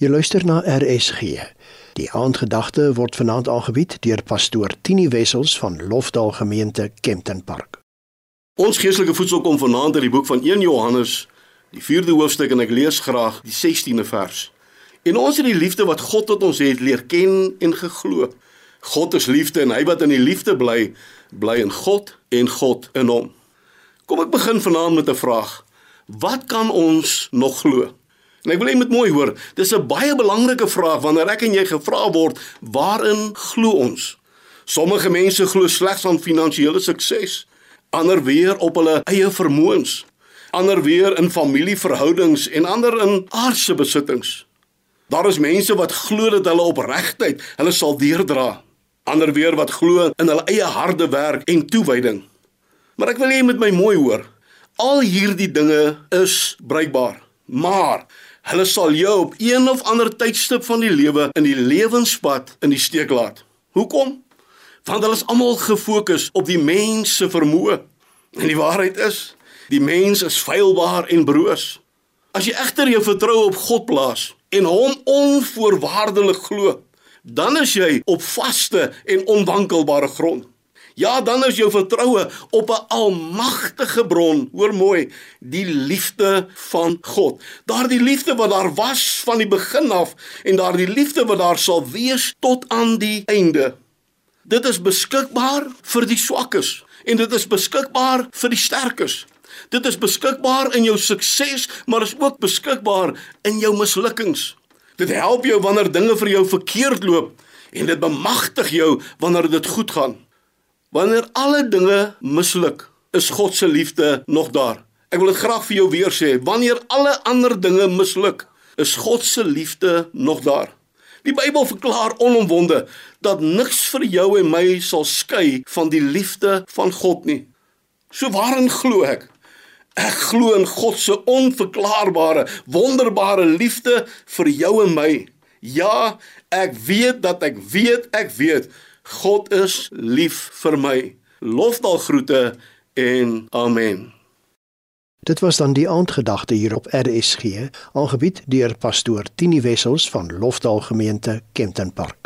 Jy luister na RSG. Die aandgedagte word vanaand aangebied deur pastoor Tini Wessels van Lofdal Gemeente Kempton Park. Ons geestelike voedsel kom vanaand uit die boek van 1 Johannes, die 4de hoofstuk en ek lees graag die 16de vers. En ons het die liefde wat God tot ons het leer ken en geglo. God is liefde en hy wat in die liefde bly, bly in God en God in hom. Kom ek begin vanaand met 'n vraag. Wat kan ons nog glo? En ek wil hê jy moet mooi hoor. Dis 'n baie belangrike vraag wanneer ek en jy gevra word, waarin glo ons? Sommige mense glo slegs aan finansiële sukses, ander weer op hulle eie vermoëns, ander weer in familieverhoudings en ander in aardse besittings. Daar is mense wat glo dat hulle opregtheid hulle sal deurdra, ander weer wat glo in hulle eie harde werk en toewyding. Maar ek wil hê jy moet my mooi hoor. Al hierdie dinge is bruikbaar, maar Hulle sal jou op een of ander tydstip van die lewe in die lewenspad in die steek laat. Hoekom? Want hulle is almal gefokus op die mens se vermoë. En die waarheid is, die mens is feilbaar en broos. As jy egter jou vertroue op God plaas en hom onvoorwaardelik glo, dan is jy op vaste en onwankelbare grond. Ja, dan is jou vertroue op 'n almagtige bron, hoor mooi, die liefde van God. Daardie liefde wat daar was van die begin af en daardie liefde wat daar sal wees tot aan die einde. Dit is beskikbaar vir die swakkes en dit is beskikbaar vir die sterkes. Dit is beskikbaar in jou sukses, maar is ook beskikbaar in jou mislukkings. Dit help jou wanneer dinge vir jou verkeerd loop en dit bemagtig jou wanneer dit goed gaan. Wanneer alle dinge misluk, is God se liefde nog daar. Ek wil dit graag vir jou weer sê, wanneer alle ander dinge misluk, is God se liefde nog daar. Die Bybel verklaar onomwonde dat niks vir jou en my sal skei van die liefde van God nie. So waarin glo ek? Ek glo in God se onverklaarbare, wonderbare liefde vir jou en my. Ja, ek weet dat ek weet, ek weet God is lief vir my. Lofdal groete en amen. Dit was dan die aandgedagte hier op RSG, aangebied deur pastoor Tini Wessels van Lofdal Gemeente Kempton Park.